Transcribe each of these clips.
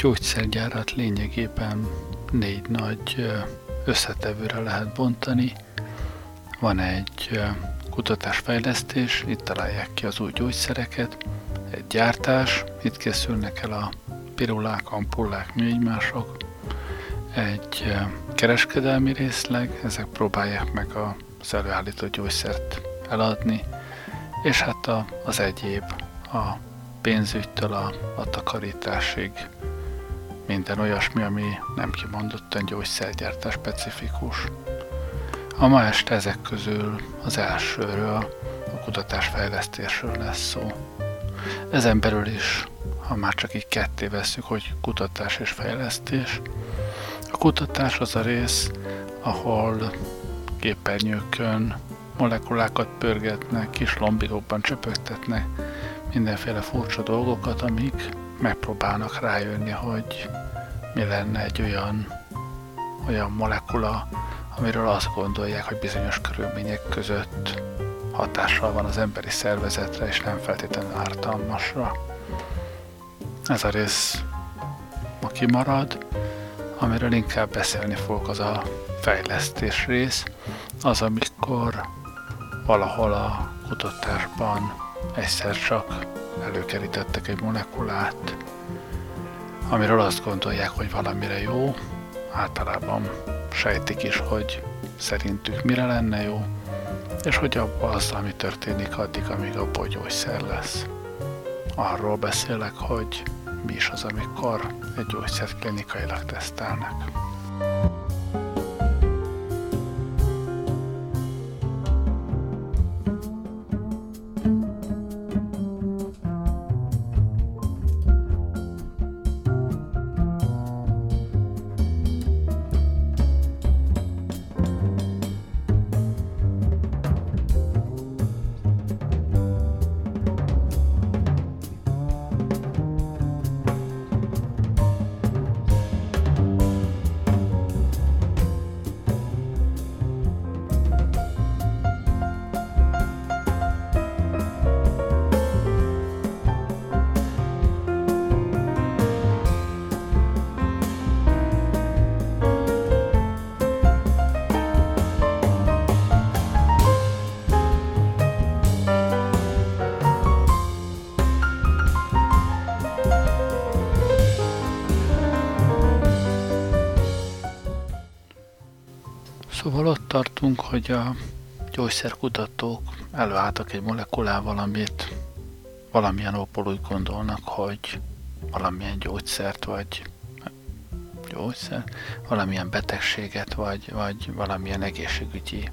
gyógyszergyárat lényegében négy nagy összetevőre lehet bontani. Van egy kutatásfejlesztés, itt találják ki az új gyógyszereket, egy gyártás, itt készülnek el a pirulák, ampullák, műegymások, egy kereskedelmi részleg, ezek próbálják meg az előállított gyógyszert eladni, és hát a, az egyéb, a pénzügytől a, a takarításig, minden olyasmi, ami nem kimondottan gyógyszergyártás specifikus. A ma este ezek közül az elsőről, a kutatásfejlesztésről lesz szó. Ezen belül is, ha már csak így ketté veszük, hogy kutatás és fejlesztés, a kutatás az a rész, ahol képernyőkön molekulákat pörgetnek, kis lombikokban csöpögtetnek mindenféle furcsa dolgokat, amik megpróbálnak rájönni, hogy mi lenne egy olyan, olyan molekula, amiről azt gondolják, hogy bizonyos körülmények között hatással van az emberi szervezetre, és nem feltétlenül ártalmasra. Ez a rész ma kimarad, amiről inkább beszélni fogok, az a fejlesztés rész, az, amikor valahol a kutatásban egyszer csak előkerítettek egy molekulát, amiről azt gondolják, hogy valamire jó, általában sejtik is, hogy szerintük mire lenne jó, és hogy abban az, ami történik addig, amíg a gyógyszer lesz. Arról beszélek, hogy mi is az, amikor egy gyógyszert klinikailag tesztelnek. Ott tartunk, hogy a gyógyszerkutatók előálltak egy molekulával, amit valamilyen ópol úgy gondolnak, hogy valamilyen gyógyszert, vagy gyógyszer, valamilyen betegséget, vagy, vagy valamilyen egészségügyi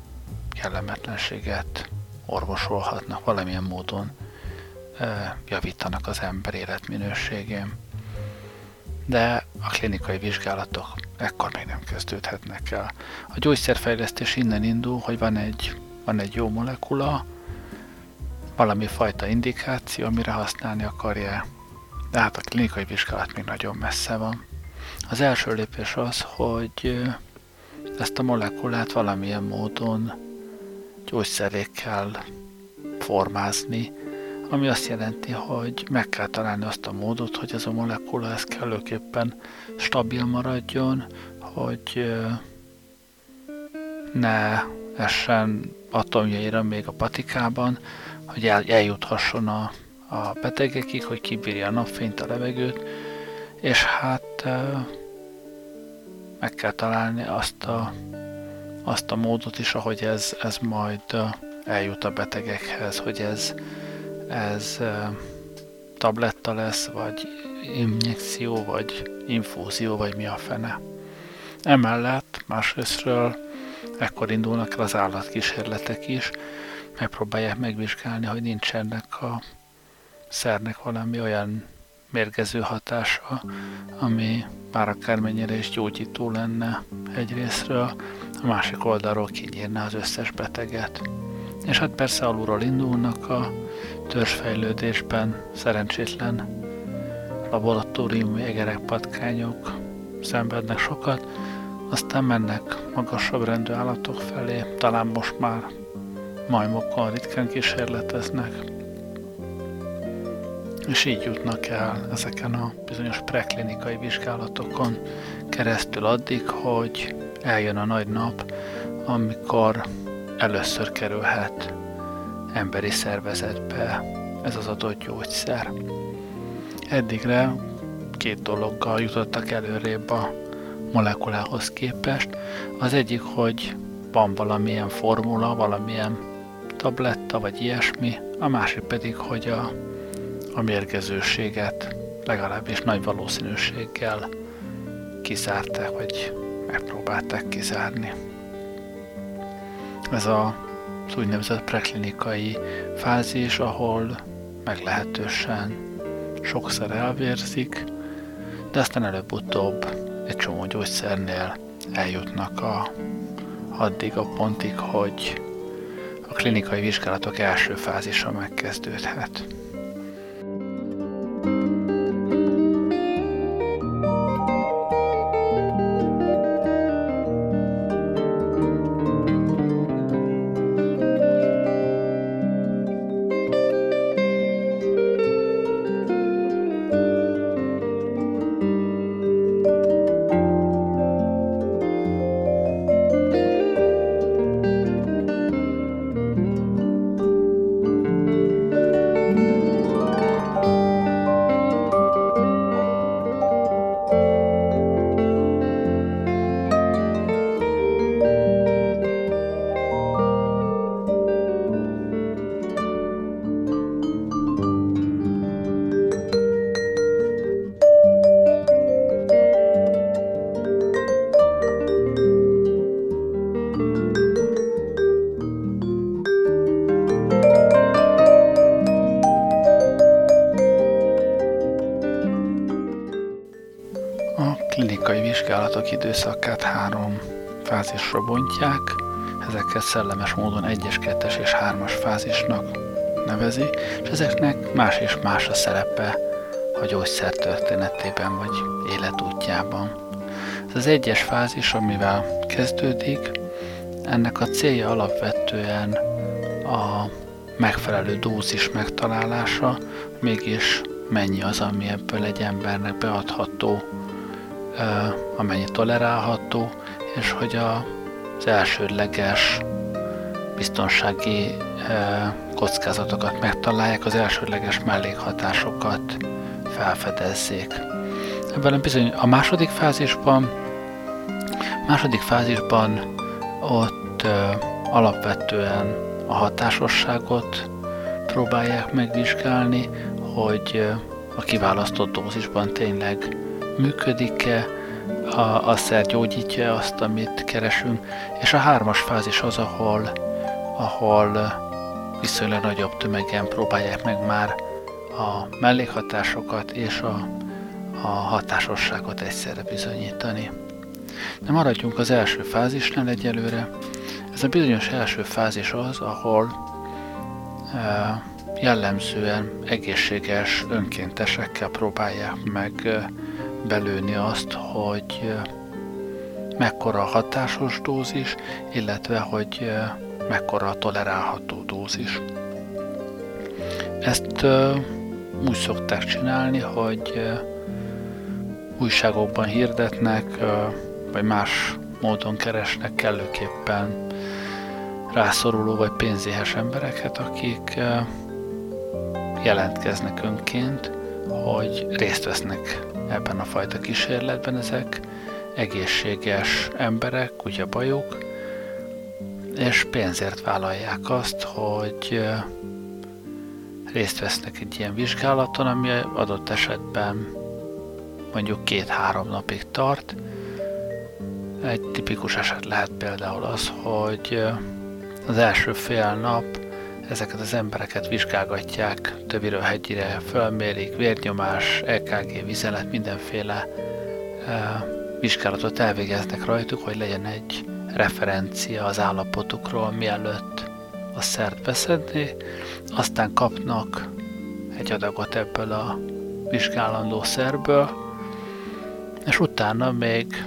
kellemetlenséget orvosolhatnak, valamilyen módon e, javítanak az ember életminőségén. De a klinikai vizsgálatok ekkor még nem kezdődhetnek el. A gyógyszerfejlesztés innen indul, hogy van egy, van egy jó molekula, valami fajta indikáció, amire használni akarja, de hát a klinikai vizsgálat még nagyon messze van. Az első lépés az, hogy ezt a molekulát valamilyen módon gyógyszerékkel formázni, ami azt jelenti, hogy meg kell találni azt a módot, hogy ez a molekula ez kellőképpen stabil maradjon, hogy ne essen atomjaira még a patikában, hogy el, eljuthasson a, a betegekig, hogy kibírja a napfényt, a levegőt, és hát meg kell találni azt a, azt a módot is, ahogy ez, ez majd eljut a betegekhez, hogy ez, ez tabletta lesz, vagy injekció, vagy infúzió, vagy mi a fene. Emellett másrésztről ekkor indulnak el az állatkísérletek is, megpróbálják megvizsgálni, hogy nincsenek a szernek valami olyan mérgező hatása, ami bár akármennyire is gyógyító lenne egyrésztről, a másik oldalról kinyírná az összes beteget. És hát persze alulról indulnak a törzsfejlődésben szerencsétlen laboratóriumi egerek, patkányok szenvednek sokat, aztán mennek magasabb rendű állatok felé, talán most már majmokkal ritkán kísérleteznek. És így jutnak el ezeken a bizonyos preklinikai vizsgálatokon keresztül addig, hogy eljön a nagy nap, amikor először kerülhet emberi szervezetbe ez az adott gyógyszer. Eddigre két dologgal jutottak előrébb a molekulához képest. Az egyik, hogy van valamilyen formula, valamilyen tabletta vagy ilyesmi, a másik pedig, hogy a, a mérgezőséget legalábbis nagy valószínűséggel kizárták, vagy megpróbálták kizárni. Ez a az úgynevezett preklinikai fázis, ahol meglehetősen sokszor elvérzik, de aztán előbb-utóbb egy csomó gyógyszernél eljutnak a, addig a pontig, hogy a klinikai vizsgálatok első fázisa megkezdődhet. Fázisra bontják, ezeket szellemes módon 1-es, 2-es és 3-as fázisnak nevezi, és ezeknek más és más a szerepe a gyógyszer történetében vagy életútjában. Ez az egyes fázis, amivel kezdődik, ennek a célja alapvetően a megfelelő dózis megtalálása, mégis mennyi az, ami ebből egy embernek beadható amennyi tolerálható, és hogy az elsődleges biztonsági kockázatokat megtalálják, az elsődleges mellékhatásokat felfedezzék. Ebben a bizony a második fázisban, második fázisban ott ö, alapvetően a hatásosságot próbálják megvizsgálni, hogy a kiválasztott dózisban tényleg működik-e, a, a szer gyógyítja azt, amit keresünk, és a hármas fázis az, ahol, ahol viszonylag nagyobb tömegen próbálják meg már a mellékhatásokat és a, a hatásosságot egyszerre bizonyítani. De maradjunk az első fázisnál egyelőre. Ez a bizonyos első fázis az, ahol e, jellemzően egészséges önkéntesekkel próbálják meg e, belőni azt, hogy mekkora a hatásos dózis, illetve hogy mekkora a tolerálható dózis. Ezt úgy szokták csinálni, hogy újságokban hirdetnek, vagy más módon keresnek kellőképpen rászoruló vagy pénzéhes embereket, akik jelentkeznek önként, hogy részt vesznek ebben a fajta kísérletben ezek egészséges emberek, kutyabajuk, és pénzért vállalják azt, hogy részt vesznek egy ilyen vizsgálaton, ami adott esetben mondjuk két-három napig tart. Egy tipikus eset lehet például az, hogy az első fél nap ezeket az embereket vizsgálgatják, töviről hegyire fölmérik, vérnyomás, EKG, vizelet, mindenféle vizsgálatot elvégeznek rajtuk, hogy legyen egy referencia az állapotukról, mielőtt a szert beszedni, aztán kapnak egy adagot ebből a vizsgálandó szerből, és utána még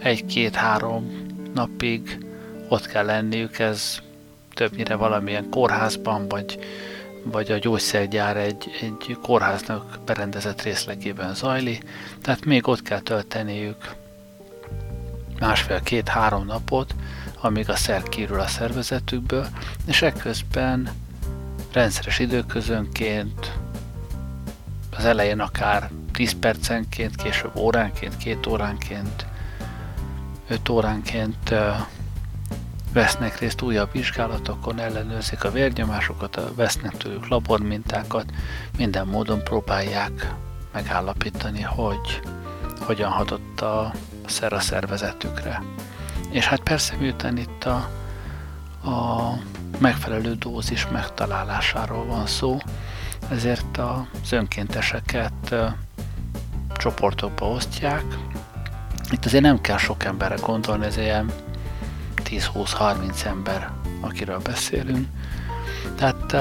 egy-két-három napig ott kell lenniük, ez többnyire valamilyen kórházban, vagy, vagy a gyógyszergyár egy, egy kórháznak berendezett részlegében zajlik, tehát még ott kell tölteniük másfél-két-három napot, amíg a szer kírül a szervezetükből, és ekközben rendszeres időközönként, az elején akár 10 percenként, később óránként, két óránként, 5 óránként vesznek részt újabb vizsgálatokon, ellenőrzik a vérnyomásokat, vesznek tőlük labormintákat, minden módon próbálják megállapítani, hogy hogyan hatott a szer a szervezetükre. És hát persze miután itt a, a megfelelő dózis megtalálásáról van szó, ezért az önkénteseket csoportokba osztják. Itt azért nem kell sok emberre gondolni, ez ilyen 10-20-30 ember, akiről beszélünk. Tehát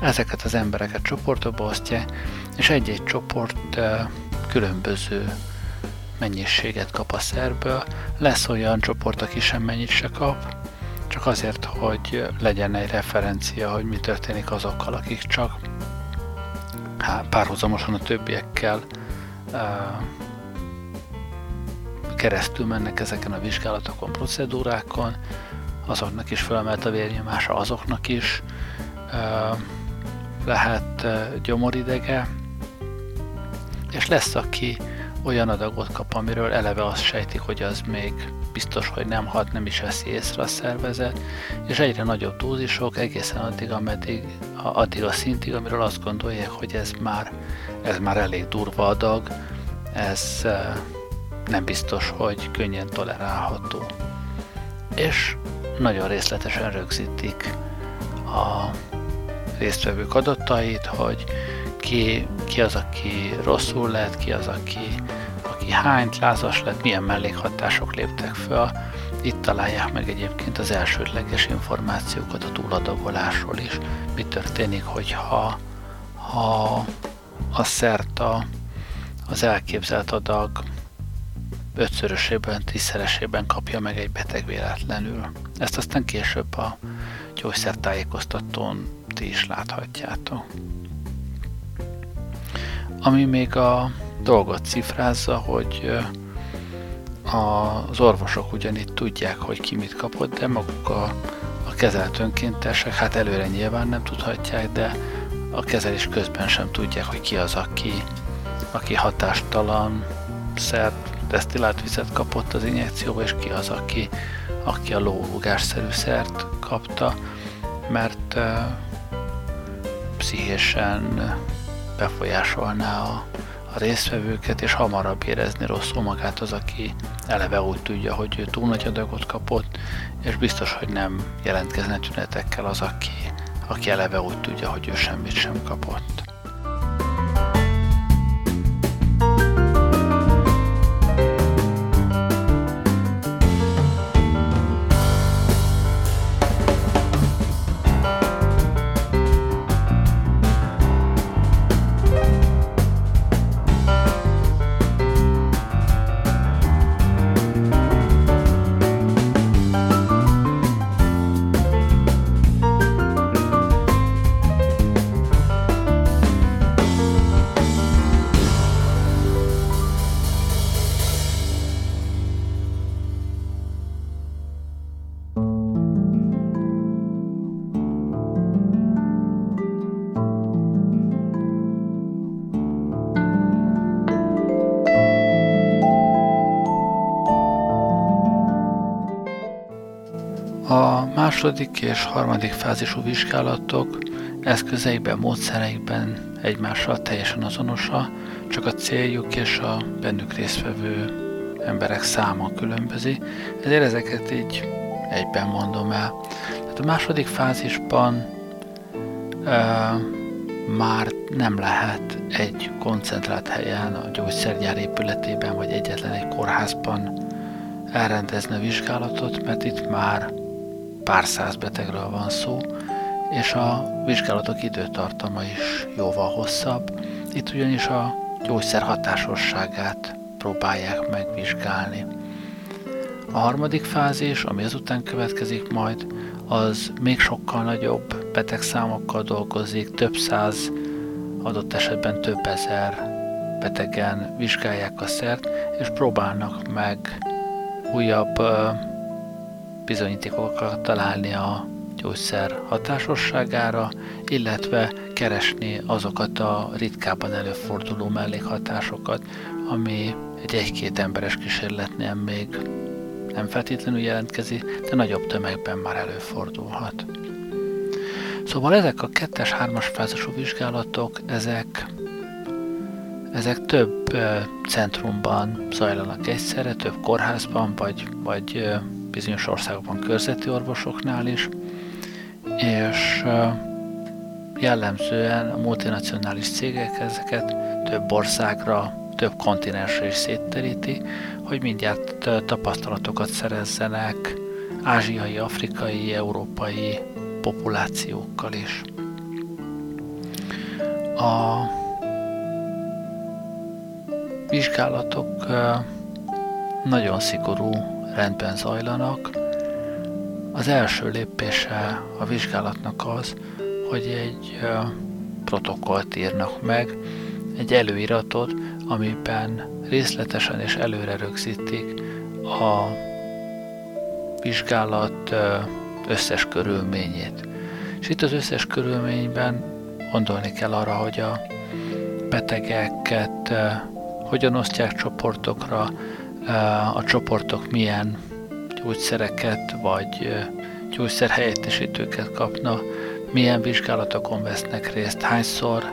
ezeket az embereket csoportokba osztják, és egy-egy csoport különböző mennyiséget kap a szerből. Lesz olyan csoport, aki mennyit se kap, csak azért, hogy legyen egy referencia, hogy mi történik azokkal, akik csak párhuzamosan a többiekkel keresztül mennek ezeken a vizsgálatokon, procedúrákon, azoknak is felemelt a vérnyomása, azoknak is lehet gyomoridege, és lesz, aki olyan adagot kap, amiről eleve azt sejtik, hogy az még biztos, hogy nem hat, nem is veszi észre a szervezet, és egyre nagyobb dózisok egészen addig, ameddig, addig a szintig, amiről azt gondolják, hogy ez már, ez már elég durva adag, ez nem biztos, hogy könnyen tolerálható. És nagyon részletesen rögzítik a résztvevők adatait, hogy ki, ki az, aki rosszul lett, ki az, aki, aki hányt, lázas lett, milyen mellékhatások léptek föl. Itt találják meg egyébként az elsődleges információkat a túladagolásról is. Mi történik, hogyha ha a szert a, az elképzelt adag ötszörösében, tízszeresében kapja meg egy beteg véletlenül. Ezt aztán később a gyógyszertájékoztatón ti is láthatjátok. Ami még a dolgot cifrázza, hogy az orvosok ugyanitt tudják, hogy ki mit kapott, de maguk a, a kezelt önkéntesek, hát előre nyilván nem tudhatják, de a kezelés közben sem tudják, hogy ki az, aki, aki hatástalan szert, desztillált vizet kapott az injekcióba, és ki az, aki, aki a lórugásszerű szert kapta, mert pszichésen befolyásolná a, a résztvevőket, és hamarabb érezni rosszul magát az, aki eleve úgy tudja, hogy ő túl nagy adagot kapott, és biztos, hogy nem jelentkezne tünetekkel az, aki, aki eleve úgy tudja, hogy ő semmit sem kapott. Második és harmadik fázisú vizsgálatok eszközeikben, módszereikben egymással teljesen azonosa, csak a céljuk és a bennük résztvevő emberek száma különbözi, ezért ezeket így egyben mondom el. Tehát a második fázisban e, már nem lehet egy koncentrált helyen, a gyógyszergyár épületében, vagy egyetlen egy kórházban elrendezni a vizsgálatot, mert itt már pár száz betegről van szó, és a vizsgálatok időtartama is jóval hosszabb. Itt ugyanis a gyógyszer hatásosságát próbálják megvizsgálni. A harmadik fázis, ami ezután következik majd, az még sokkal nagyobb betegszámokkal dolgozik, több száz, adott esetben több ezer betegen vizsgálják a szert, és próbálnak meg újabb bizonyítékokat találni a gyógyszer hatásosságára, illetve keresni azokat a ritkábban előforduló mellékhatásokat, ami egy egy-két emberes kísérletnél még nem feltétlenül jelentkezik, de nagyobb tömegben már előfordulhat. Szóval ezek a kettes-hármas fázisú vizsgálatok, ezek, ezek több centrumban zajlanak egyszerre, több kórházban, vagy, vagy bizonyos országokban körzeti orvosoknál is, és jellemzően a multinacionális cégek ezeket több országra, több kontinensre is szétteríti, hogy mindjárt tapasztalatokat szerezzenek ázsiai, afrikai, európai populációkkal is. A vizsgálatok nagyon szigorú rendben zajlanak. Az első lépése a vizsgálatnak az, hogy egy protokollt írnak meg, egy előiratot, amiben részletesen és előre rögzítik a vizsgálat összes körülményét. És itt az összes körülményben gondolni kell arra, hogy a betegeket hogyan osztják csoportokra, a csoportok milyen gyógyszereket vagy gyógyszerhelyettesítőket kapna, milyen vizsgálatokon vesznek részt, hányszor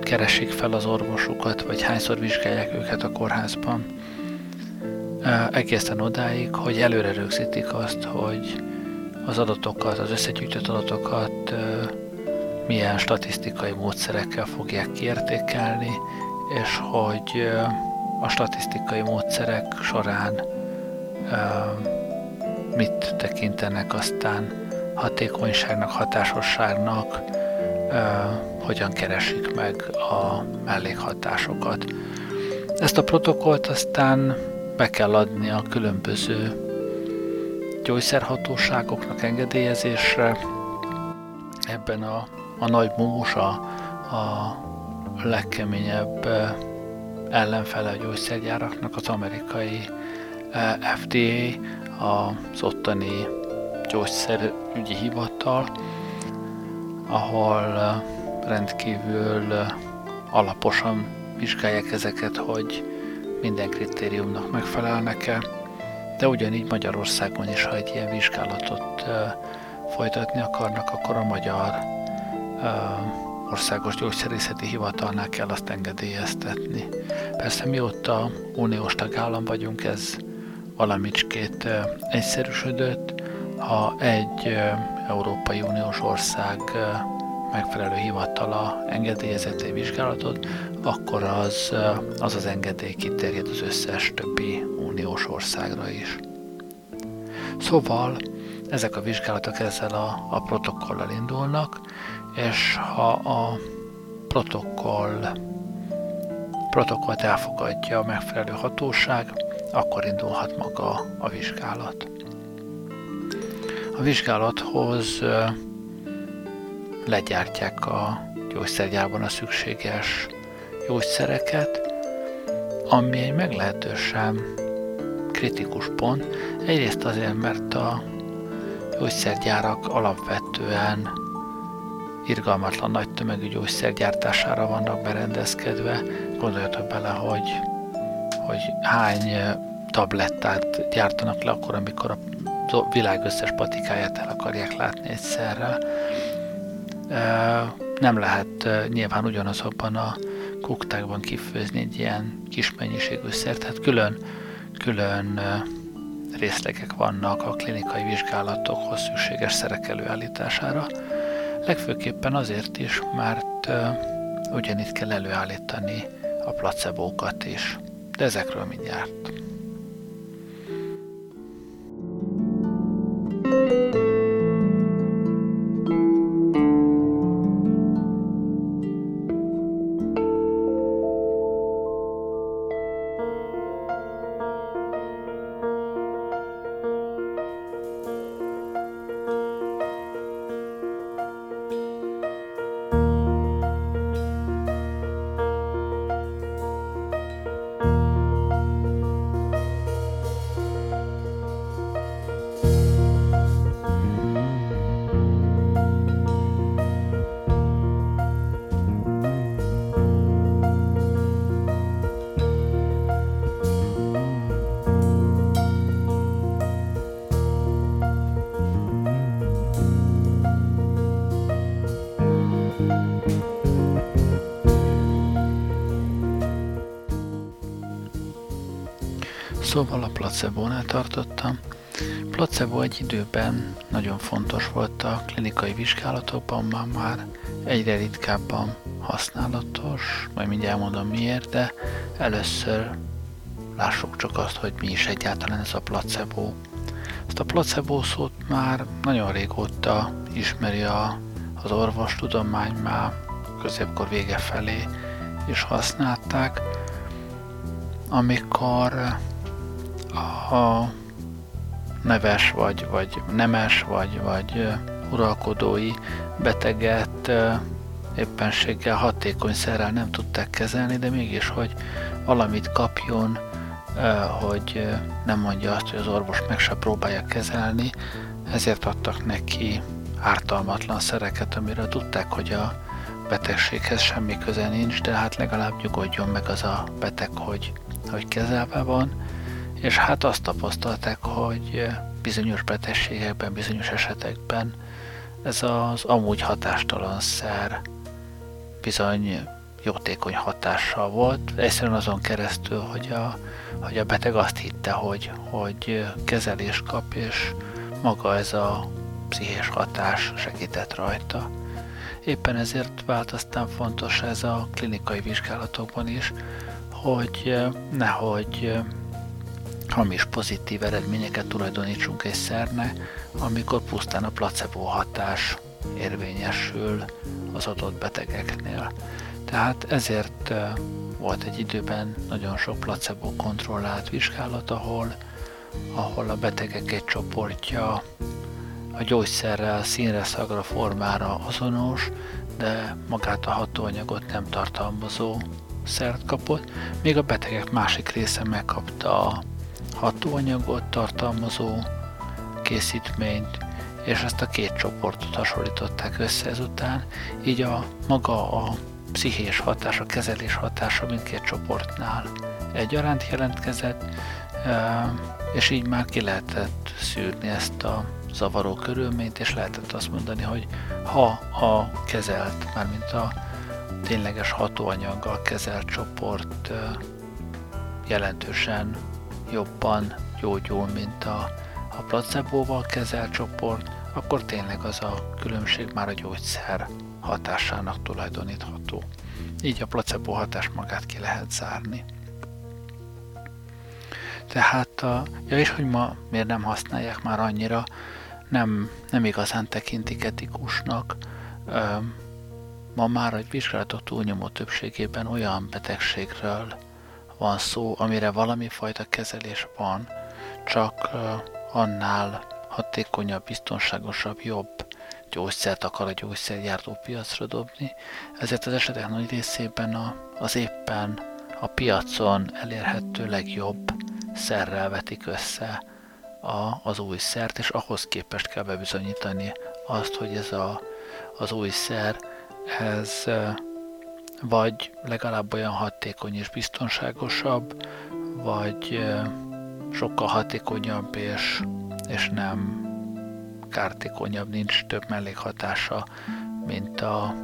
keresik fel az orvosukat, vagy hányszor vizsgálják őket a kórházban. Egészen odáig, hogy előre rögzítik azt, hogy az adatokat, az összegyűjtött adatokat milyen statisztikai módszerekkel fogják kiértékelni, és hogy a statisztikai módszerek során mit tekintenek aztán hatékonyságnak, hatásosságnak, hogyan keresik meg a mellékhatásokat. Ezt a protokollt aztán be kell adni a különböző gyógyszerhatóságoknak engedélyezésre. Ebben a, a nagy múmus, a, a legkeményebb ellenfele a gyógyszergyáraknak az amerikai FDA, az ottani gyógyszerügyi hivatal, ahol rendkívül alaposan vizsgálják ezeket, hogy minden kritériumnak megfelelnek-e, de ugyanígy Magyarországon is, ha egy ilyen vizsgálatot folytatni akarnak, akkor a Magyar Országos Gyógyszerészeti Hivatalnál kell azt engedélyeztetni. Persze mióta uniós tagállam vagyunk, ez valamicskét egyszerűsödött. Ha egy Európai Uniós ország megfelelő hivatala engedélyezett egy vizsgálatot, akkor az az, az engedély kiterjed az összes többi uniós országra is. Szóval ezek a vizsgálatok ezzel a, a protokollal indulnak, és ha a protokoll protokollt elfogadja a megfelelő hatóság, akkor indulhat maga a vizsgálat. A vizsgálathoz legyártják a gyógyszergyárban a szükséges gyógyszereket, ami egy meglehetősen kritikus pont. Egyrészt azért, mert a gyógyszergyárak alapvetően irgalmatlan nagy tömegű gyógyszergyártására vannak berendezkedve. Gondoljatok bele, hogy, hogy hány tablettát gyártanak le akkor, amikor a világ összes patikáját el akarják látni egyszerre. Nem lehet nyilván ugyanazokban a kuktákban kifőzni egy ilyen kis mennyiségű szert, tehát külön, külön részlegek vannak a klinikai vizsgálatokhoz szükséges szerek előállítására. Legfőképpen azért is, mert ugyanitt kell előállítani a placebókat is. De ezekről mindjárt. Szóval a placebo-nál tartottam. Placebo egy időben nagyon fontos volt a klinikai vizsgálatokban, már, már egyre ritkábban használatos, majd mindjárt elmondom miért, de először lássuk csak azt, hogy mi is egyáltalán ez a placebo. Ezt a placebo szót már nagyon régóta ismeri a, az orvostudomány, már középkor vége felé is használták, amikor a neves, vagy, vagy nemes, vagy, vagy uralkodói beteget éppenséggel hatékony szerrel nem tudták kezelni, de mégis, hogy valamit kapjon, hogy nem mondja azt, hogy az orvos meg se próbálja kezelni, ezért adtak neki ártalmatlan szereket, amire tudták, hogy a betegséghez semmi köze nincs, de hát legalább nyugodjon meg az a beteg, hogy, hogy kezelve van, és hát azt tapasztalták, hogy bizonyos betegségekben, bizonyos esetekben ez az amúgy hatástalan szer bizony jótékony hatással volt, egyszerűen azon keresztül, hogy a, hogy a beteg azt hitte, hogy, hogy kezelést kap, és maga ez a pszichés hatás segített rajta. Éppen ezért vált aztán fontos ez a klinikai vizsgálatokban is, hogy nehogy hamis pozitív eredményeket tulajdonítsunk egy szerne, amikor pusztán a placebo hatás érvényesül az adott betegeknél. Tehát ezért volt egy időben nagyon sok placebo kontrollált vizsgálat, ahol, ahol a betegek egy csoportja a gyógyszerrel színre, szagra, formára azonos, de magát a hatóanyagot nem tartalmazó szert kapott, még a betegek másik része megkapta a hatóanyagot tartalmazó készítményt, és ezt a két csoportot hasonlították össze ezután, így a maga a pszichés hatás, a kezelés hatása mindkét csoportnál egyaránt jelentkezett, és így már ki lehetett szűrni ezt a zavaró körülményt, és lehetett azt mondani, hogy ha a kezelt, mármint a tényleges hatóanyaggal kezelt csoport jelentősen jobban gyógyul, mint a, a placebóval kezelt csoport, akkor tényleg az a különbség már a gyógyszer hatásának tulajdonítható. Így a placebo hatás magát ki lehet zárni. Tehát, a, ja és hogy ma miért nem használják már annyira, nem, nem igazán tekintik etikusnak. Ma már egy vizsgálatok túlnyomó többségében olyan betegségről van szó, amire valami fajta kezelés van, csak annál hatékonyabb, biztonságosabb, jobb gyógyszert akar a gyógyszergyártó piacra dobni, ezért az esetek nagy részében a, az éppen a piacon elérhető legjobb szerrel vetik össze a, az új szert, és ahhoz képest kell bebizonyítani azt, hogy ez a, az új szer, ez vagy legalább olyan hatékony és biztonságosabb, vagy sokkal hatékonyabb és, és nem kártékonyabb, nincs több mellékhatása, mint a,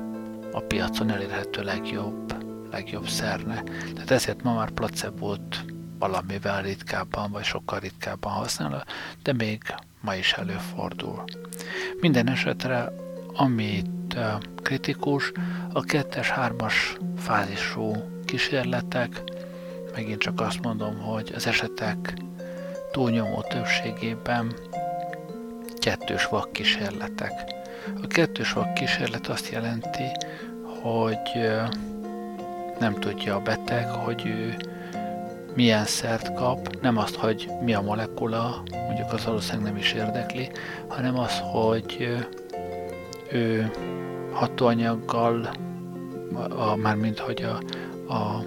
a piacon elérhető legjobb, legjobb szerne. Tehát ezért ma már placebót valamivel ritkábban, vagy sokkal ritkábban használ, de még ma is előfordul. Minden esetre, amit kritikus, a kettes, hármas fázisú kísérletek, megint csak azt mondom, hogy az esetek túlnyomó többségében kettős vak kísérletek. A kettős vak kísérlet azt jelenti, hogy nem tudja a beteg, hogy ő milyen szert kap, nem azt, hogy mi a molekula, mondjuk az valószínűleg nem is érdekli, hanem az, hogy ő hatóanyaggal, a, mármint hogy a, a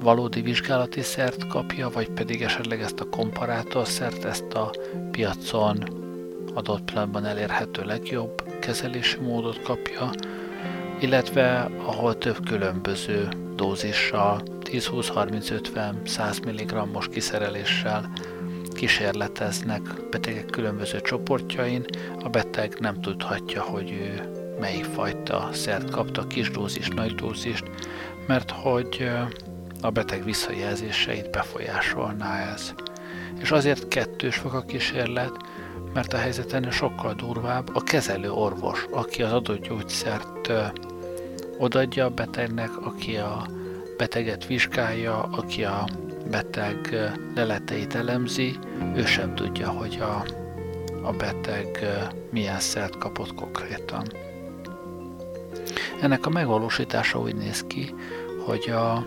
valódi vizsgálati szert kapja, vagy pedig esetleg ezt a komparátorszert, ezt a piacon adott pillanatban elérhető legjobb kezelési módot kapja, illetve ahol több különböző dózissal, 10-20-30-50-100 mg-os kiszereléssel kísérleteznek betegek különböző csoportjain, a beteg nem tudhatja, hogy ő melyik fajta szert kapta, kis dózis, nagy dózist, mert hogy a beteg visszajelzéseit befolyásolná ez. És azért kettős fok a kísérlet, mert a helyzet ennél sokkal durvább. A kezelő orvos, aki az adott gyógyszert odaadja a betegnek, aki a beteget vizsgálja, aki a beteg leleteit elemzi, ő sem tudja, hogy a, a beteg milyen szert kapott konkrétan. Ennek a megvalósítása úgy néz ki, hogy a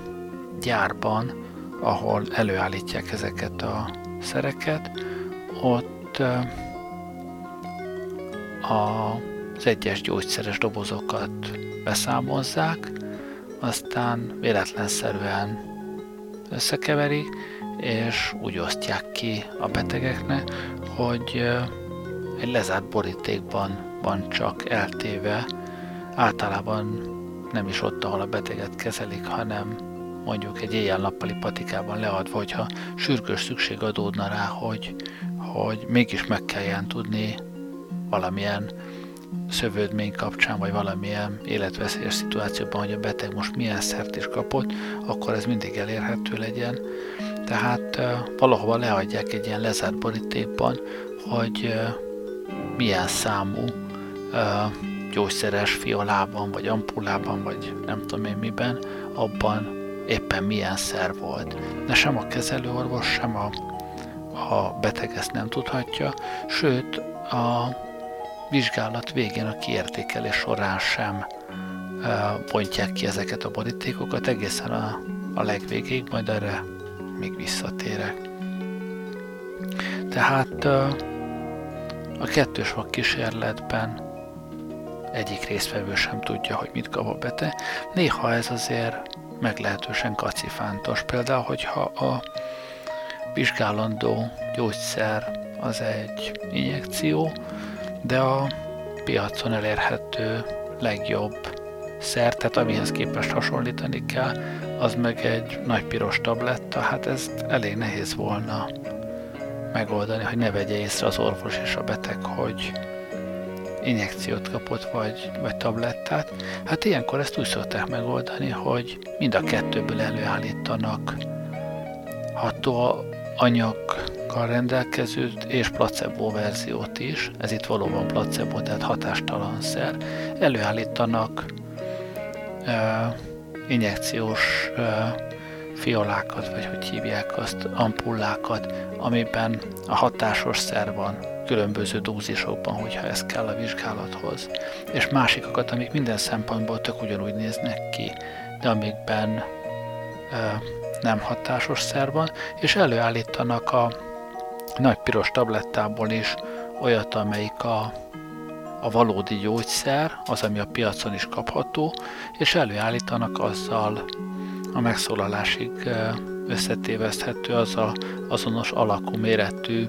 gyárban, ahol előállítják ezeket a szereket, ott az egyes gyógyszeres dobozokat beszámozzák, aztán véletlenszerűen összekeverik, és úgy osztják ki a betegeknek, hogy egy lezárt borítékban van csak eltéve, általában nem is ott, ahol a beteget kezelik, hanem mondjuk egy éjjel-nappali patikában leadva, hogyha sürgős szükség adódna rá, hogy, hogy mégis meg kelljen tudni valamilyen szövődmény kapcsán, vagy valamilyen életveszélyes szituációban, hogy a beteg most milyen szert is kapott, akkor ez mindig elérhető legyen. Tehát valahova leadják egy ilyen lezárt borítékban, hogy milyen számú gyógyszeres fiolában, vagy ampullában, vagy nem tudom én miben, abban éppen milyen szer volt. De sem a kezelőorvos, sem a, a beteg ezt nem tudhatja, sőt a vizsgálat végén a kiértékelés során sem bontják ki ezeket a borítékokat egészen a, a legvégéig, majd erre még visszatérek. Tehát a kettős vak kísérletben egyik résztvevő sem tudja, hogy mit kap a beteg. Néha ez azért meglehetősen kacifántos. Például, hogyha a vizsgálandó gyógyszer az egy injekció, de a piacon elérhető legjobb szer, tehát amihez képest hasonlítani kell, az meg egy nagy piros tabletta, hát ez elég nehéz volna megoldani, hogy ne vegye észre az orvos és a beteg, hogy injekciót kapott, vagy, vagy tablettát. Hát ilyenkor ezt úgy szokták megoldani, hogy mind a kettőből előállítanak ható anyaggal rendelkező és placebo verziót is, ez itt valóban placebo, tehát hatástalan szer, előállítanak uh, injekciós uh, fiolákat, vagy hogy hívják azt, ampullákat, amiben a hatásos szer van különböző dózisokban, hogyha ez kell a vizsgálathoz. És másikokat, amik minden szempontból tök ugyanúgy néznek ki, de amikben ö, nem hatásos szer van, és előállítanak a nagy piros tablettából is olyat, amelyik a, a valódi gyógyszer, az, ami a piacon is kapható, és előállítanak azzal a megszólalásig összetéveszthető, az a azonos alakú méretű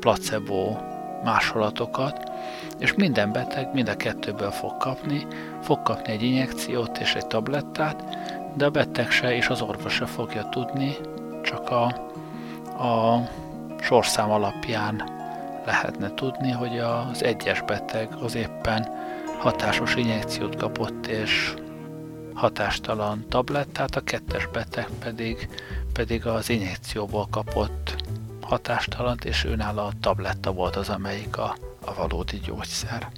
placebo másolatokat, és minden beteg mind a kettőből fog kapni, fog kapni egy injekciót és egy tablettát, de a beteg se és az orvos se fogja tudni, csak a, a sorszám alapján lehetne tudni, hogy az egyes beteg az éppen hatásos injekciót kapott, és hatástalan tablettát, a kettes beteg pedig, pedig az injekcióból kapott hatástalant, és őnála a tabletta volt az, amelyik a, a valódi gyógyszer.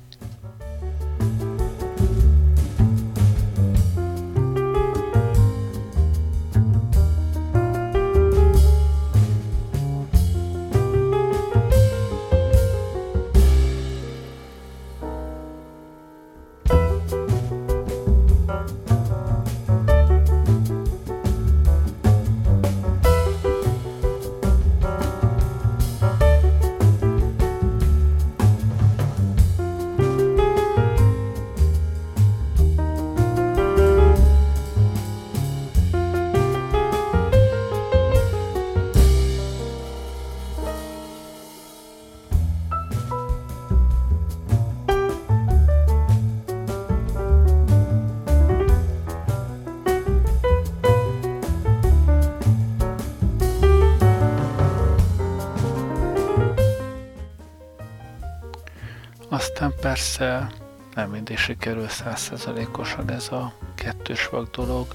Persze nem mindig sikerül százszerzalékosan ez a kettős vak dolog.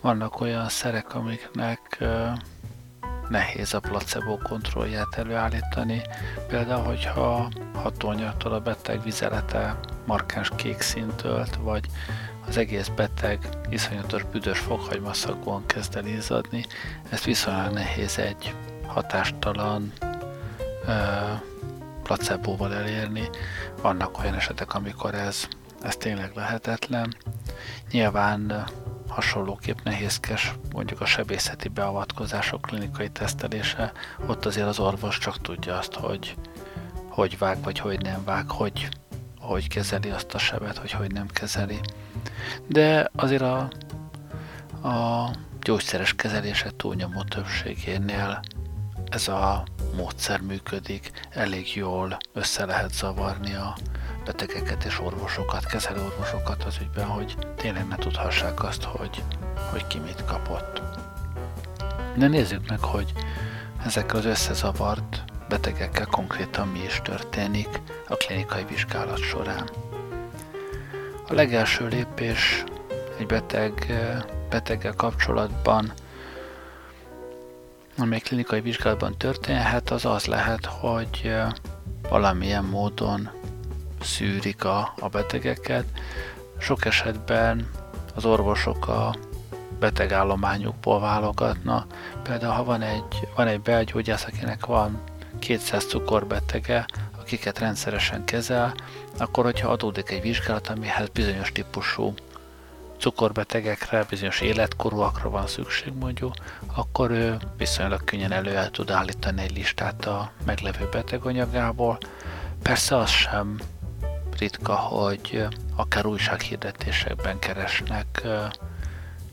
vannak olyan szerek, amiknek nehéz a placebo kontrollját előállítani. Például, hogyha hatóanyagtól a beteg vizelete markáns kék színt ölt, vagy az egész beteg iszonyatos büdös fokhagymaszakban kezd el izzadni, ezt viszonylag nehéz egy hatástalan placebóval elérni. Vannak olyan esetek, amikor ez, ez tényleg lehetetlen. Nyilván hasonlóképp nehézkes mondjuk a sebészeti beavatkozások klinikai tesztelése, ott azért az orvos csak tudja azt, hogy hogy vág, vagy hogy nem vág, hogy, hogy kezeli azt a sebet, hogy hogy nem kezeli. De azért a, a gyógyszeres kezelések túlnyomó többségénél ez a módszer működik, elég jól össze lehet zavarni a betegeket és orvosokat, kezelő orvosokat az ügyben, hogy tényleg ne tudhassák azt, hogy, hogy ki mit kapott. De nézzük meg, hogy ezekkel az összezavart betegekkel konkrétan mi is történik a klinikai vizsgálat során. A legelső lépés egy beteg, beteggel kapcsolatban, amely klinikai vizsgálatban történhet, az az lehet, hogy valamilyen módon szűrik a, a betegeket. Sok esetben az orvosok a betegállományukból válogatna. Például, ha van egy, van egy belgyógyász, akinek van 200 cukorbetege, akiket rendszeresen kezel, akkor hogyha adódik egy vizsgálat, amihez bizonyos típusú cukorbetegekre, bizonyos életkorúakra van szükség mondjuk, akkor ő viszonylag könnyen elő el tud állítani egy listát a meglevő beteganyagából. Persze az sem ritka, hogy akár újsághirdetésekben keresnek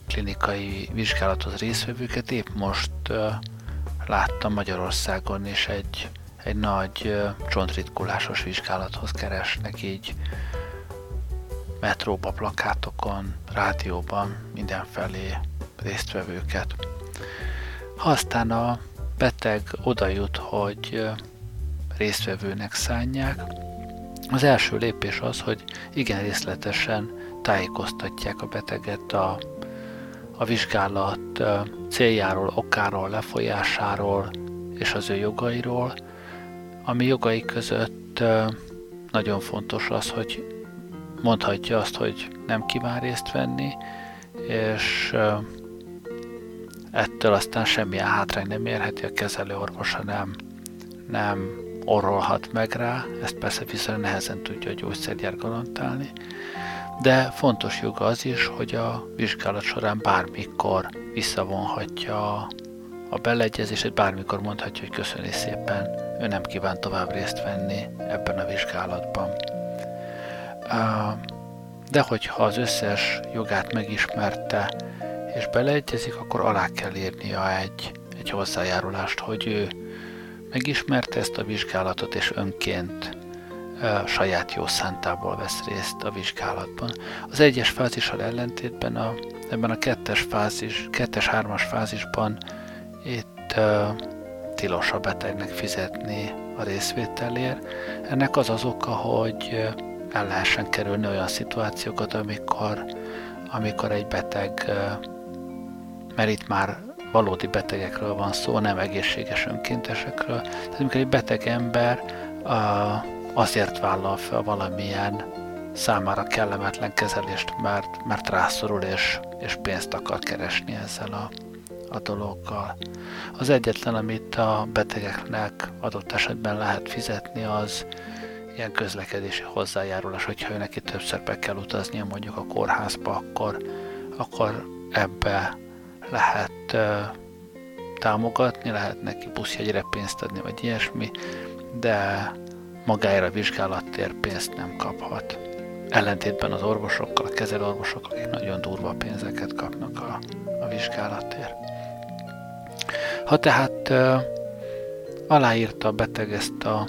klinikai vizsgálatot részvevőket. Épp most láttam Magyarországon is egy, egy nagy csontritkulásos vizsgálathoz keresnek így metróba, plakátokon, rádióban, mindenfelé résztvevőket. Ha aztán a beteg oda jut, hogy résztvevőnek szánják, az első lépés az, hogy igen részletesen tájékoztatják a beteget a, a vizsgálat céljáról, okáról, lefolyásáról és az ő jogairól. Ami jogai között nagyon fontos az, hogy mondhatja azt, hogy nem kíván részt venni, és ettől aztán semmilyen hátrány nem érheti, a kezelő orvosa nem, nem orrolhat meg rá, ezt persze viszonylag nehezen tudja a gyógyszergyár garantálni, de fontos joga az is, hogy a vizsgálat során bármikor visszavonhatja a, beleegyezését, bármikor mondhatja, hogy köszöni szépen, ő nem kíván tovább részt venni ebben a vizsgálatban. De hogyha az összes jogát megismerte és beleegyezik, akkor alá kell írnia egy, egy hozzájárulást, hogy ő megismerte ezt a vizsgálatot, és önként saját jó szántából vesz részt a vizsgálatban. Az egyes fázissal ellentétben a, ebben a kettes fázis, kettes-hármas fázisban itt uh, tilos a betegnek fizetni a részvételért. Ennek az az oka, hogy el lehessen kerülni olyan szituációkat, amikor, amikor egy beteg, mert itt már valódi betegekről van szó, nem egészséges önkéntesekről. Tehát amikor egy beteg ember azért vállal fel valamilyen számára kellemetlen kezelést, mert, mert rászorul és, és pénzt akar keresni ezzel a, a dologgal. Az egyetlen, amit a betegeknek adott esetben lehet fizetni, az ilyen közlekedési hozzájárulás, hogyha ő neki többször be kell utaznia mondjuk a kórházba, akkor, akkor ebbe lehet uh, támogatni, lehet neki buszjegyre pénzt adni, vagy ilyesmi, de magáért a vizsgálattér pénzt nem kaphat. Ellentétben az orvosokkal, a kezelőorvosokkal, akik nagyon durva pénzeket kapnak a, a vizsgálattér. Ha tehát uh, aláírta a beteg ezt a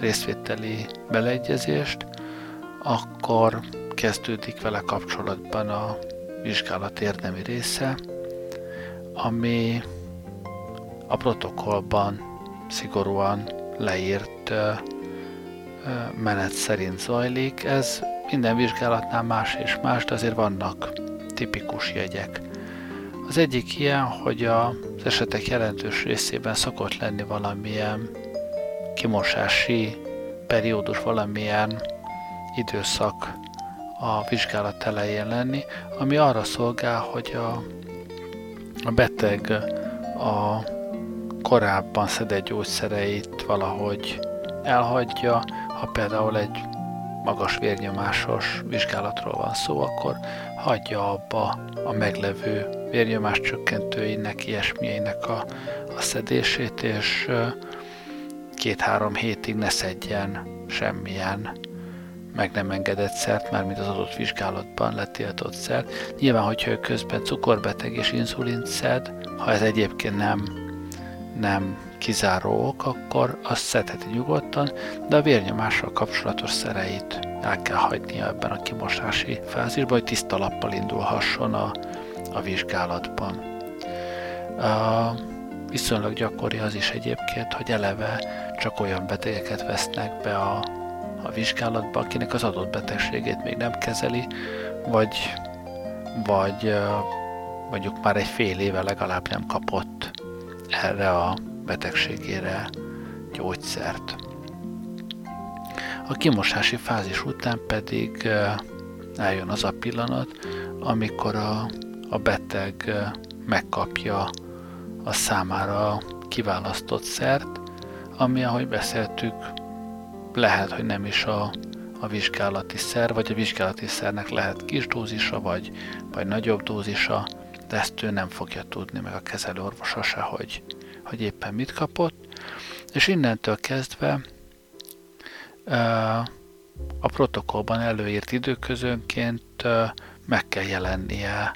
részvételi beleegyezést, akkor kezdődik vele kapcsolatban a vizsgálat érdemi része, ami a protokollban szigorúan leírt menet szerint zajlik. Ez minden vizsgálatnál más és más, de azért vannak tipikus jegyek. Az egyik ilyen, hogy az esetek jelentős részében szokott lenni valamilyen kimosási periódus, valamilyen időszak a vizsgálat elején lenni, ami arra szolgál, hogy a, a beteg a korábban szedett gyógyszereit valahogy elhagyja, ha például egy magas vérnyomásos vizsgálatról van szó, akkor hagyja abba a meglevő vérnyomás csökkentőinek, ilyesmiének a, a szedését, és két-három hétig ne szedjen semmilyen meg nem engedett szert, már mint az adott vizsgálatban letiltott szert. Nyilván, hogyha ő közben cukorbeteg és inzulint szed, ha ez egyébként nem, nem kizáró ok, akkor azt szedheti nyugodtan, de a vérnyomással kapcsolatos szereit el kell hagynia ebben a kimosási fázisban, hogy tiszta lappal indulhasson a, a vizsgálatban. A, viszonylag gyakori az is egyébként, hogy eleve csak olyan betegeket vesznek be a, a vizsgálatba, akinek az adott betegségét még nem kezeli, vagy, vagy mondjuk már egy fél éve legalább nem kapott erre a betegségére gyógyszert. A kimosási fázis után pedig eljön az a pillanat, amikor a, a beteg megkapja a számára kiválasztott szert, ami, ahogy beszéltük, lehet, hogy nem is a, a vizsgálati szer, vagy a vizsgálati szernek lehet kis dózisa, vagy, vagy nagyobb dózisa, de ezt ő nem fogja tudni, meg a kezelőorvosa se, hogy, hogy éppen mit kapott. És innentől kezdve a protokollban előírt időközönként meg kell jelennie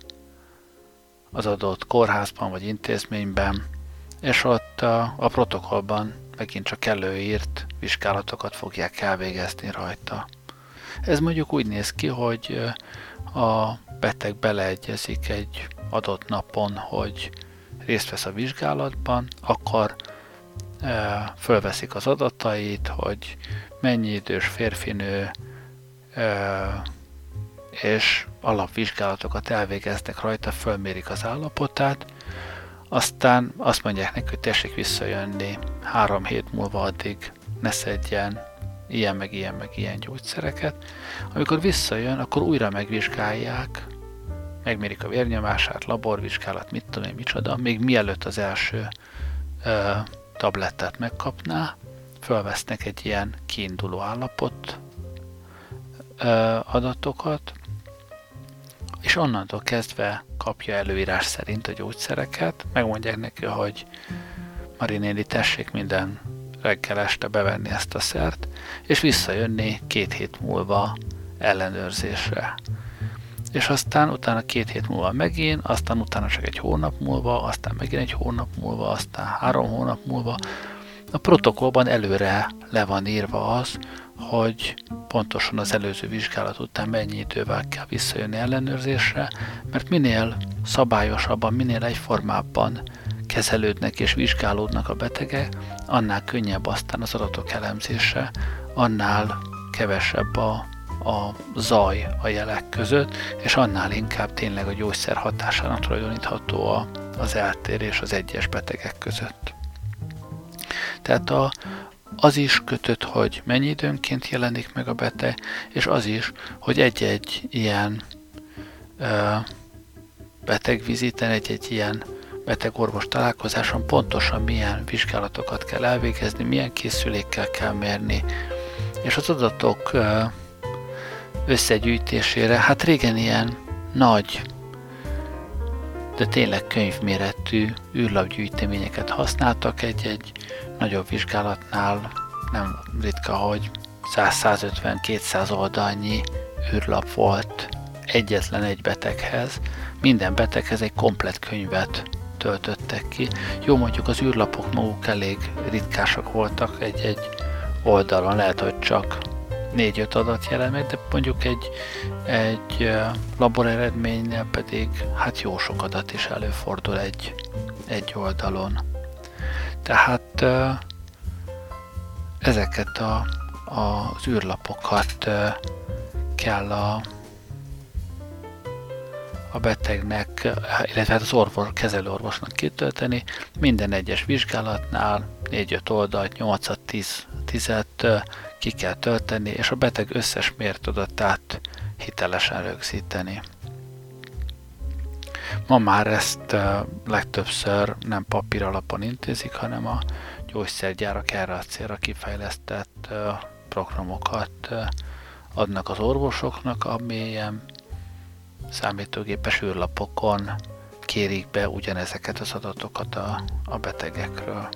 az adott kórházban vagy intézményben, és ott a, a protokollban megint csak előírt vizsgálatokat fogják elvégezni rajta. Ez mondjuk úgy néz ki, hogy a beteg beleegyezik egy adott napon, hogy részt vesz a vizsgálatban, akkor e, fölveszik az adatait, hogy mennyi idős férfinő, e, és alapvizsgálatokat elvégeznek rajta, fölmérik az állapotát, aztán azt mondják neki, hogy tessék visszajönni három hét múlva addig ne szedjen ilyen, meg ilyen, meg ilyen gyógyszereket. Amikor visszajön, akkor újra megvizsgálják, megmérik a vérnyomását, laborvizsgálat, mit tudom én, micsoda, még mielőtt az első ö, tablettát megkapná, fölvesznek egy ilyen kiinduló állapot ö, adatokat, és onnantól kezdve kapja előírás szerint a gyógyszereket, megmondják neki, hogy Marinéli tessék minden reggel este bevenni ezt a szert, és visszajönni két hét múlva ellenőrzésre. És aztán utána két hét múlva megint, aztán utána csak egy hónap múlva, aztán megint egy hónap múlva, aztán három hónap múlva. A protokollban előre le van írva az, hogy pontosan az előző vizsgálat után mennyi idővel kell visszajönni ellenőrzésre, mert minél szabályosabban, minél egyformábban kezelődnek és vizsgálódnak a betegek, annál könnyebb aztán az adatok elemzése, annál kevesebb a, a zaj a jelek között, és annál inkább tényleg a gyógyszer hatásának tulajdonítható a, az eltérés az egyes betegek között. Tehát a, az is kötött, hogy mennyi időnként jelenik meg a beteg, és az is, hogy egy-egy ilyen ö, betegviziten, egy-egy ilyen betegorvos találkozáson pontosan milyen vizsgálatokat kell elvégezni, milyen készülékkel kell mérni, és az adatok ö, összegyűjtésére, hát régen ilyen nagy, de tényleg könyvméretű űrlapgyűjteményeket használtak egy-egy nagyobb vizsgálatnál nem ritka, hogy 100-150-200 oldalnyi űrlap volt egyetlen egy beteghez. Minden beteghez egy komplet könyvet töltöttek ki. Jó, mondjuk az űrlapok maguk elég ritkásak voltak egy-egy oldalon, lehet, hogy csak 4-5 adat jelen meg, de mondjuk egy, egy labor eredménynél pedig hát jó sok adat is előfordul egy, egy oldalon. Tehát ezeket a, az űrlapokat kell a, a betegnek, illetve hát az orvos, kezelőorvosnak kitölteni. Minden egyes vizsgálatnál 4-5 oldalt, 8 10 10-et ki kell tölteni, és a beteg összes mért adatát hitelesen rögzíteni. Ma már ezt legtöbbször nem papír alapon intézik, hanem a gyógyszergyárak erre a célra kifejlesztett programokat adnak az orvosoknak, amilyen számítógépes űrlapokon kérik be ugyanezeket az adatokat a, a betegekről.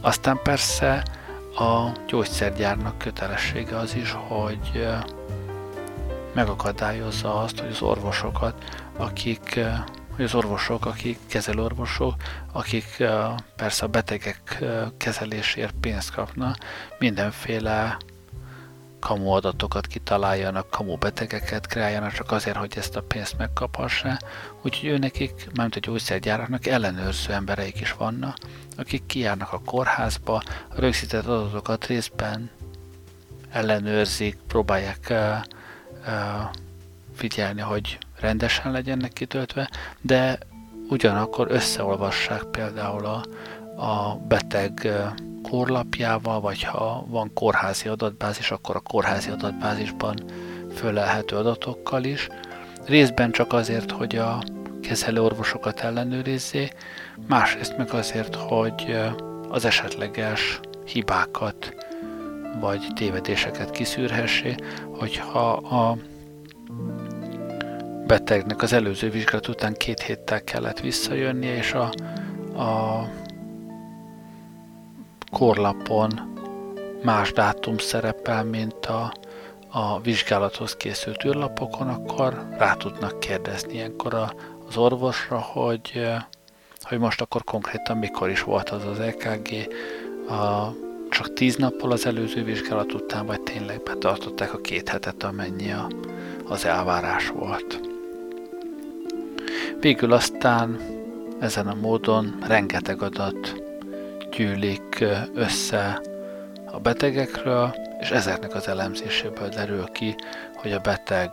Aztán persze a gyógyszergyárnak kötelessége az is, hogy megakadályozza azt, hogy az orvosokat, akik hogy az orvosok, akik kezelőorvosok, akik persze a betegek kezelésért pénzt kapnak, mindenféle kamu adatokat kitaláljanak, kamu betegeket kreáljanak csak azért, hogy ezt a pénzt megkaphassa. Úgyhogy ő nekik, mármint a gyógyszergyáraknak ellenőrző embereik is vannak, akik kijárnak a kórházba, a rögzített adatokat részben ellenőrzik, próbálják uh, uh, figyelni, hogy rendesen legyenek kitöltve, de ugyanakkor összeolvassák például a, a beteg korlapjával, vagy ha van kórházi adatbázis, akkor a kórházi adatbázisban fölelhető adatokkal is. Részben csak azért, hogy a kezelőorvosokat ellenőrizzé, másrészt meg azért, hogy az esetleges hibákat vagy tévedéseket kiszűrhessé, hogyha a betegnek az előző vizsgálat után két héttel kellett visszajönnie, és a, a korlapon más dátum szerepel, mint a, a vizsgálathoz készült űrlapokon, akkor rá tudnak kérdezni ilyenkor a, az orvosra, hogy, hogy most akkor konkrétan mikor is volt az az EKG, a, csak tíz nappal az előző vizsgálat után, vagy tényleg betartották a két hetet, amennyi a, az elvárás volt. Végül aztán ezen a módon rengeteg adat gyűlik össze a betegekről, és ezeknek az elemzéséből derül ki, hogy a beteg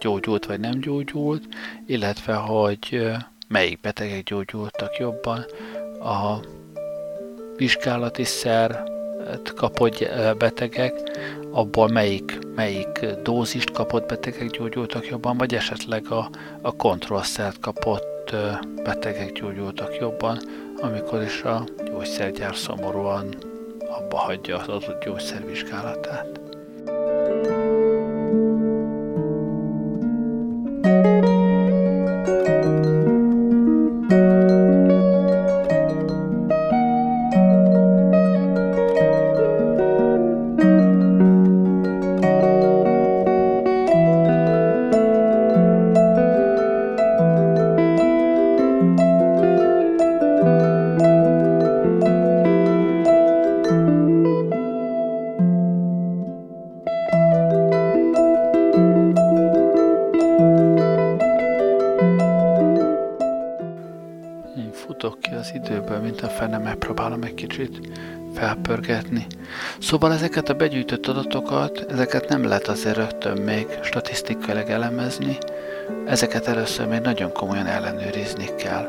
gyógyult vagy nem gyógyult, illetve hogy melyik betegek gyógyultak jobban. A vizsgálati szer kapott betegek, abból melyik, melyik dózist kapott betegek gyógyultak jobban, vagy esetleg a, a kontrollszert kapott betegek gyógyultak jobban, amikor is a gyógyszergyár szomorúan abba hagyja az adott gyógyszer. Szóval ezeket a begyűjtött adatokat, ezeket nem lehet azért rögtön még statisztikailag elemezni, ezeket először még nagyon komolyan ellenőrizni kell.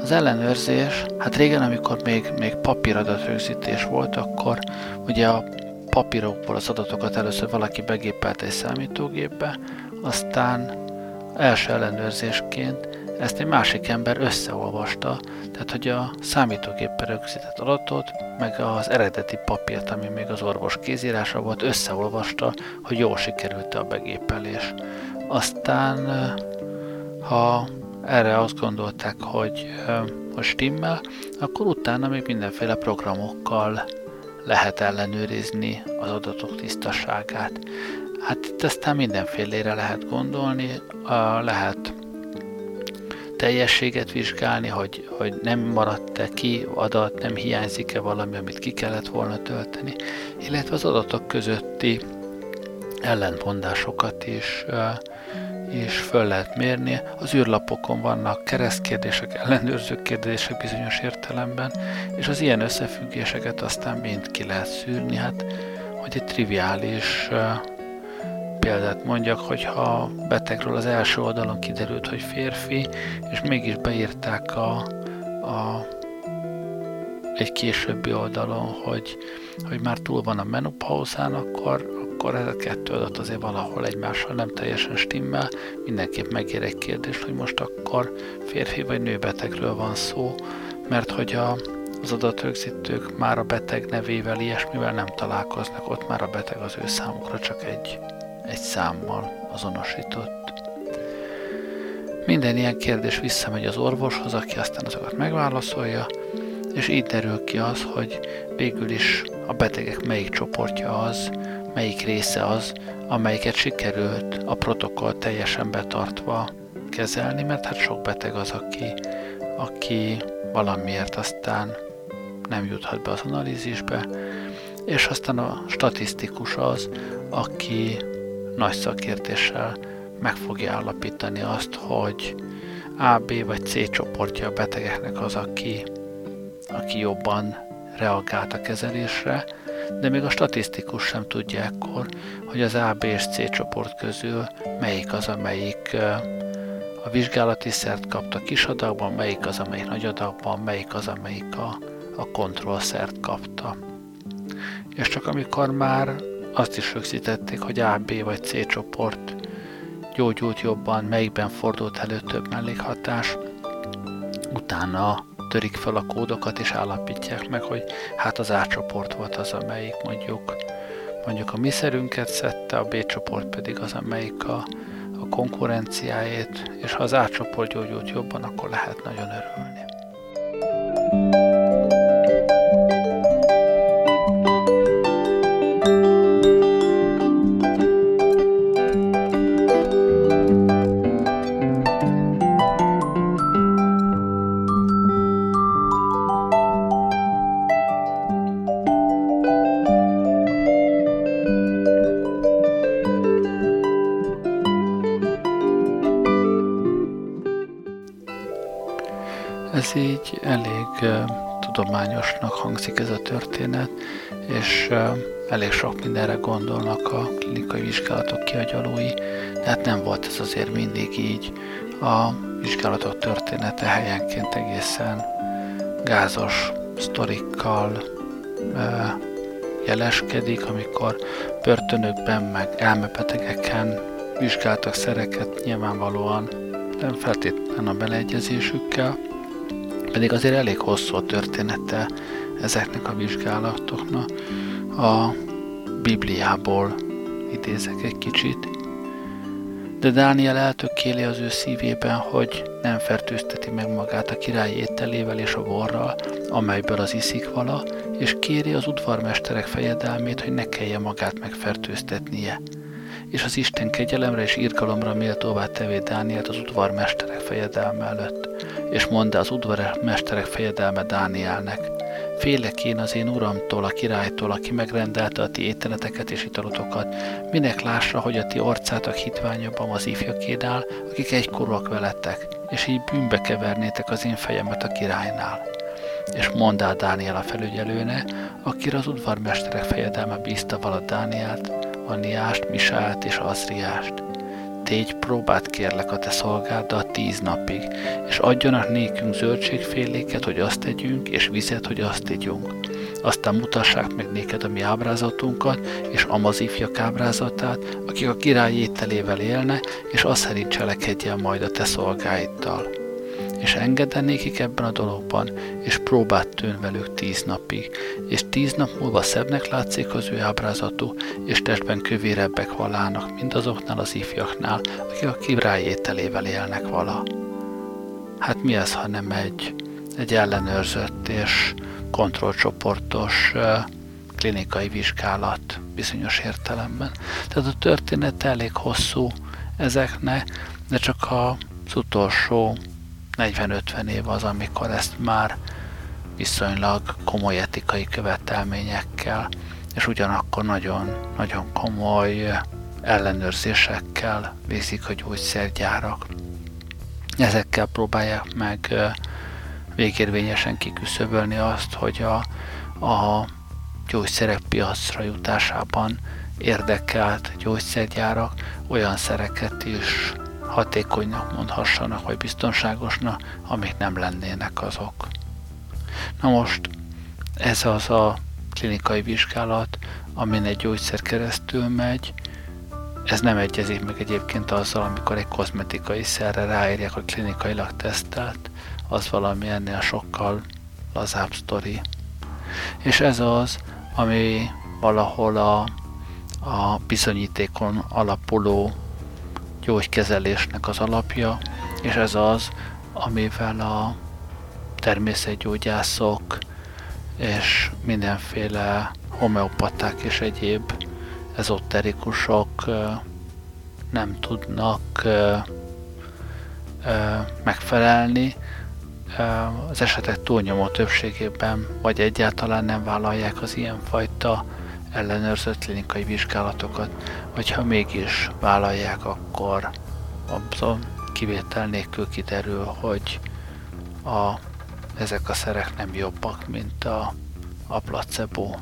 Az ellenőrzés, hát régen, amikor még, még papíradatrögzítés volt, akkor ugye a papírokból az adatokat először valaki begépelt egy számítógépbe, aztán első ellenőrzésként ezt egy másik ember összeolvasta, tehát hogy a számítógéppel rögzített adatot, meg az eredeti papírt, ami még az orvos kézírása volt, összeolvasta, hogy jól sikerült a begépelés. Aztán, ha erre azt gondolták, hogy, hogy stimmel, akkor utána még mindenféle programokkal lehet ellenőrizni az adatok tisztaságát. Hát itt aztán mindenfélére lehet gondolni, lehet teljességet vizsgálni, hogy, hogy nem maradt-e ki adat, nem hiányzik-e valami, amit ki kellett volna tölteni, illetve az adatok közötti ellentmondásokat is, is föl lehet mérni. Az űrlapokon vannak keresztkérdések, ellenőrző kérdések bizonyos értelemben, és az ilyen összefüggéseket aztán mind ki lehet szűrni, hát hogy egy triviális példát mondjak, hogyha betegről az első oldalon kiderült, hogy férfi, és mégis beírták a, a egy későbbi oldalon, hogy, hogy már túl van a menopauzán, akkor, akkor ez a kettő adat azért valahol egymással nem teljesen stimmel. Mindenképp megér egy kérdés, hogy most akkor férfi vagy nőbetegről van szó, mert hogy a, az adatrögzítők már a beteg nevével, ilyesmivel nem találkoznak, ott már a beteg az ő számukra csak egy, egy számmal azonosított. Minden ilyen kérdés visszamegy az orvoshoz, aki aztán azokat megválaszolja, és így derül ki az, hogy végül is a betegek melyik csoportja az, melyik része az, amelyiket sikerült a protokoll teljesen betartva kezelni, mert hát sok beteg az, aki, aki valamiért aztán nem juthat be az analízisbe, és aztán a statisztikus az, aki nagy szakértéssel meg fogja állapítani azt, hogy A, B vagy C csoportja a betegeknek az, aki, aki jobban reagált a kezelésre, de még a statisztikus sem tudja ekkor, hogy az A, B és C csoport közül melyik az, amelyik a vizsgálati szert kapta kis adagban, melyik az, amelyik nagy adagban, melyik az, amelyik a, a kontrollszert kapta. És csak amikor már azt is rögzítették, hogy A, B vagy C csoport gyógyult jobban, melyikben fordult elő több mellékhatás, utána törik fel a kódokat és állapítják meg, hogy hát az A csoport volt az, amelyik mondjuk mondjuk a mi szerünket szedte, a B csoport pedig az, amelyik a, a konkurenciájét, és ha az A csoport gyógyult jobban, akkor lehet nagyon örülni. Tudományosnak hangzik ez a történet, és elég sok mindenre gondolnak a klinikai vizsgálatok kiagyalói, de hát nem volt ez azért mindig így. A vizsgálatok története helyenként egészen gázos sztorikkal jeleskedik, amikor börtönökben meg elmebetegeken vizsgáltak szereket nyilvánvalóan nem feltétlenül a beleegyezésükkel, pedig azért elég hosszú a története ezeknek a vizsgálatoknak. A Bibliából idézek egy kicsit. De Dániel eltökéli az ő szívében, hogy nem fertőzteti meg magát a király ételével és a borral, amelyből az iszik vala, és kéri az udvarmesterek fejedelmét, hogy ne kelljen magát megfertőztetnie és az Isten kegyelemre és irgalomra méltóvá tevé Dánielt az udvarmesterek fejedelme előtt, és mondta az udvarmesterek fejedelme Dánielnek. Félek én az én uramtól, a királytól, aki megrendelte a ti ételeteket és italotokat, minek lássa, hogy a ti orcátok hitványabban az ifjakénál, akik egykorúak veletek, és így bűnbe kevernétek az én fejemet a királynál. És mondá Dániel a felügyelőne, akire az udvarmesterek fejedelme bízta vala Dánielt, Aniást, Misált és Azriást. Tégy próbát kérlek a te szolgáddal tíz napig, és adjanak nékünk zöldségféléket, hogy azt tegyünk, és vizet, hogy azt tegyünk. Aztán mutassák meg néked a mi ábrázatunkat, és Amazifjak ábrázatát, akik a király ételével élne, és azt szerint cselekedjen majd a te szolgáiddal és engedenékik ebben a dologban, és próbát tűn velük tíz napig, és tíz nap múlva szebbnek látszik az ő ábrázatú, és testben kövérebbek valának, mint azoknál az ifjaknál, akik a király ételével élnek vala. Hát mi ez, ha nem egy, egy ellenőrzött és kontrollcsoportos klinikai vizsgálat bizonyos értelemben. Tehát a történet elég hosszú ezeknek, de csak az utolsó 40-50 év az, amikor ezt már viszonylag komoly etikai követelményekkel, és ugyanakkor nagyon, nagyon komoly ellenőrzésekkel végzik a gyógyszergyárak. Ezekkel próbálják meg végérvényesen kiküszöbölni azt, hogy a, a gyógyszerek piacra jutásában érdekelt gyógyszergyárak olyan szereket is hatékonynak mondhassanak, vagy biztonságosnak, amik nem lennének azok. Na most ez az a klinikai vizsgálat, amin egy gyógyszer keresztül megy, ez nem egyezik meg egyébként azzal, amikor egy kozmetikai szerre ráírják, hogy klinikailag tesztelt, az valami ennél sokkal lazább sztori. És ez az, ami valahol a, a bizonyítékon alapuló gyógykezelésnek az alapja, és ez az, amivel a természetgyógyászok és mindenféle homeopaták és egyéb ezoterikusok nem tudnak megfelelni. Az esetek túlnyomó többségében vagy egyáltalán nem vállalják az ilyenfajta ellenőrzött klinikai vizsgálatokat, vagy ha mégis vállalják, akkor azon kivétel nélkül kiderül, hogy a, ezek a szerek nem jobbak, mint a, a placebo.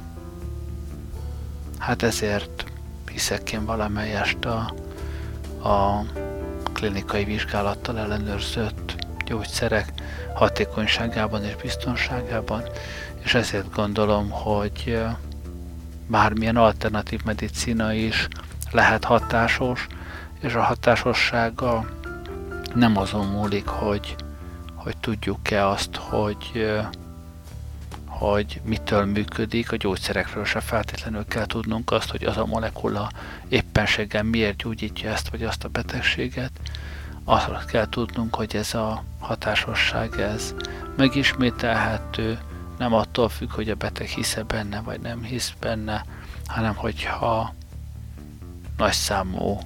Hát ezért hiszek én valamelyest a, a klinikai vizsgálattal ellenőrzött gyógyszerek hatékonyságában és biztonságában, és ezért gondolom, hogy bármilyen alternatív medicina is lehet hatásos, és a hatásossága nem azon múlik, hogy, hogy tudjuk-e azt, hogy hogy mitől működik, a gyógyszerekről se feltétlenül kell tudnunk azt, hogy az a molekula éppenséggel miért gyógyítja ezt vagy azt a betegséget. Azt kell tudnunk, hogy ez a hatásosság, ez megismételhető, nem attól függ, hogy a beteg hisze benne vagy nem hisz benne, hanem hogyha nagy számú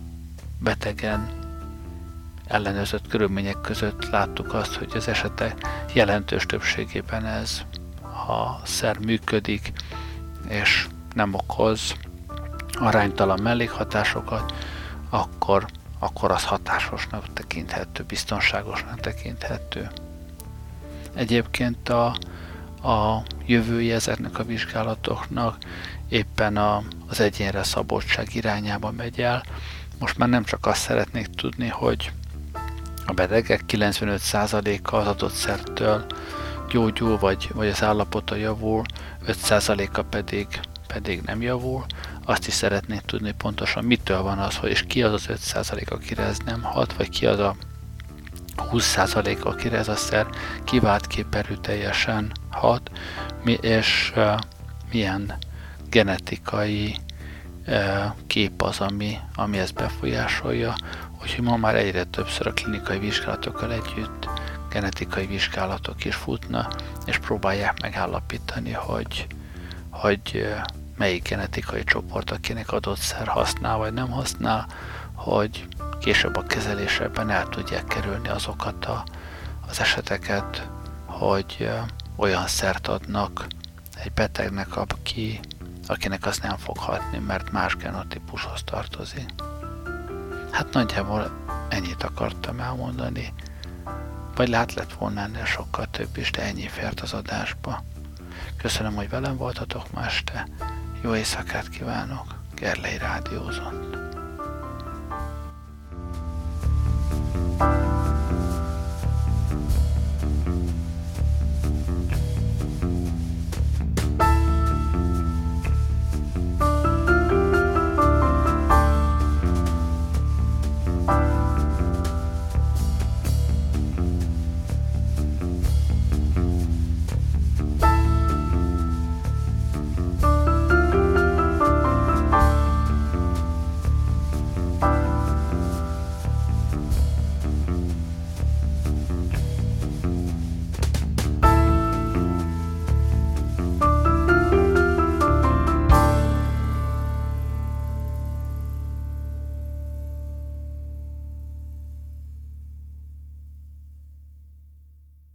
betegen ellenőrzött körülmények között láttuk azt, hogy az esetek jelentős többségében ez a szer működik, és nem okoz aránytalan mellékhatásokat, akkor, akkor az hatásosnak tekinthető, biztonságosnak tekinthető. Egyébként a, a jövője ezeknek a vizsgálatoknak éppen a, az egyénre szabottság irányába megy el. Most már nem csak azt szeretnék tudni, hogy a betegek 95%-a az adott szertől gyógyul, vagy, vagy az állapota javul, 5%-a pedig, pedig nem javul. Azt is szeretnék tudni pontosan, mitől van az, hogy és ki az az 5% akire ez nem hat, vagy ki az a 20% akire ez a szer kivált képerű teljesen hat, és milyen genetikai kép az, ami, ami ezt befolyásolja, úgyhogy ma már egyre többször a klinikai vizsgálatokkal együtt genetikai vizsgálatok is futna, és próbálják megállapítani, hogy, hogy melyik genetikai csoport, akinek adott szer használ vagy nem használ, hogy később a kezelésében el tudják kerülni azokat a, az eseteket, hogy olyan szert adnak egy betegnek, aki, akinek az nem fog hatni, mert más genotípushoz tartozik. Hát nagyjából ennyit akartam elmondani vagy lát lett volna ennél sokkal több is, de ennyi fért az adásba. Köszönöm, hogy velem voltatok ma este. Jó éjszakát kívánok. Gerlei Rádiózott. Bye.